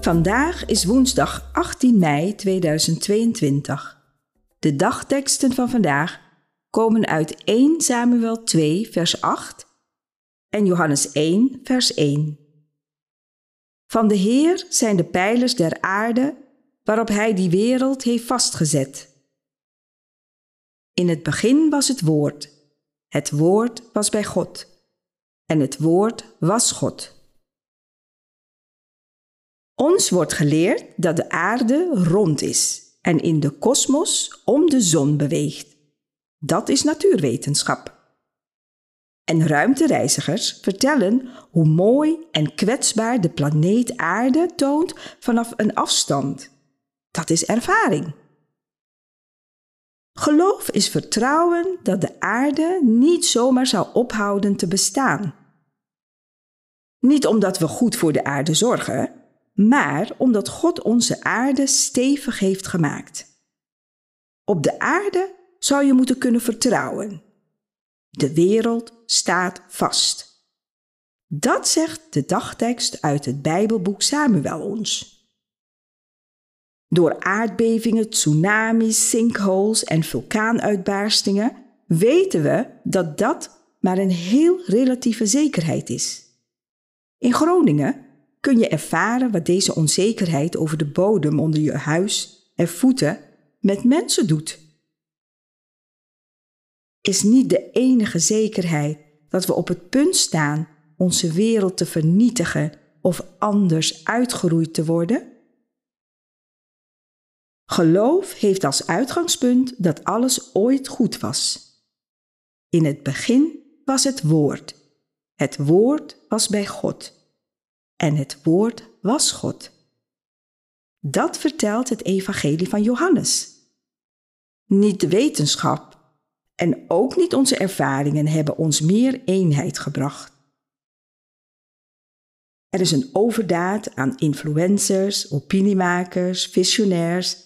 Vandaag is woensdag 18 mei 2022. De dagteksten van vandaag komen uit 1 Samuel 2, vers 8 en Johannes 1, vers 1. Van de Heer zijn de pijlers der aarde waarop Hij die wereld heeft vastgezet. In het begin was het Woord. Het Woord was bij God. En het Woord was God. Ons wordt geleerd dat de aarde rond is en in de kosmos om de zon beweegt. Dat is natuurwetenschap. En ruimtereizigers vertellen hoe mooi en kwetsbaar de planeet Aarde toont vanaf een afstand. Dat is ervaring. Geloof is vertrouwen dat de aarde niet zomaar zal ophouden te bestaan. Niet omdat we goed voor de aarde zorgen, maar omdat God onze aarde stevig heeft gemaakt. Op de aarde zou je moeten kunnen vertrouwen. De wereld staat vast. Dat zegt de dagtekst uit het Bijbelboek Samuel ons. Door aardbevingen, tsunamis, sinkholes en vulkaanuitbarstingen weten we dat dat maar een heel relatieve zekerheid is. In Groningen kun je ervaren wat deze onzekerheid over de bodem onder je huis en voeten met mensen doet. Is niet de enige zekerheid dat we op het punt staan onze wereld te vernietigen of anders uitgeroeid te worden? Geloof heeft als uitgangspunt dat alles ooit goed was. In het begin was het Woord. Het Woord was bij God en het woord was God. Dat vertelt het evangelie van Johannes. Niet de wetenschap en ook niet onze ervaringen hebben ons meer eenheid gebracht. Er is een overdaad aan influencers, opiniemakers, visionairs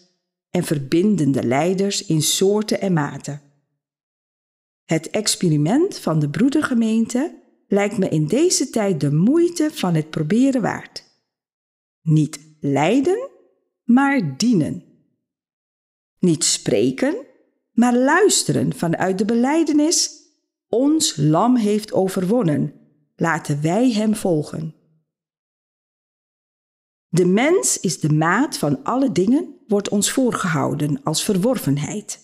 en verbindende leiders in soorten en maten. Het experiment van de broedergemeente lijkt me in deze tijd de moeite van het proberen waard. Niet lijden, maar dienen. Niet spreken, maar luisteren vanuit de beleidenis: Ons lam heeft overwonnen, laten wij hem volgen. De mens is de maat van alle dingen, wordt ons voorgehouden als verworvenheid.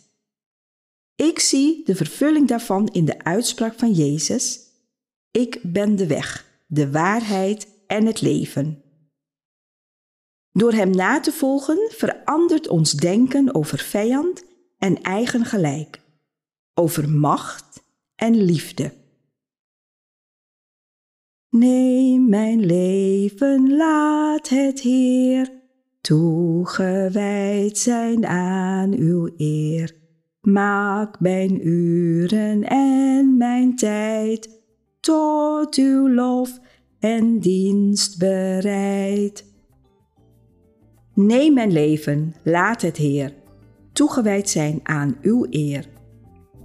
Ik zie de vervulling daarvan in de uitspraak van Jezus ik ben de weg, de waarheid en het leven. Door Hem na te volgen verandert ons denken over vijand en eigen gelijk, over macht en liefde. Neem mijn leven, laat het Heer toegewijd zijn aan uw eer. Maak mijn uren en mijn tijd tot uw lof en dienst bereid. Neem mijn leven, laat het Heer, toegewijd zijn aan uw eer.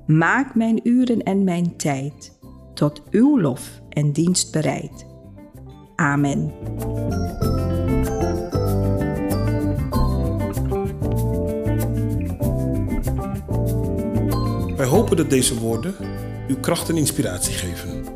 Maak mijn uren en mijn tijd tot uw lof en dienst bereid. Amen. Wij hopen dat deze woorden uw kracht en inspiratie geven.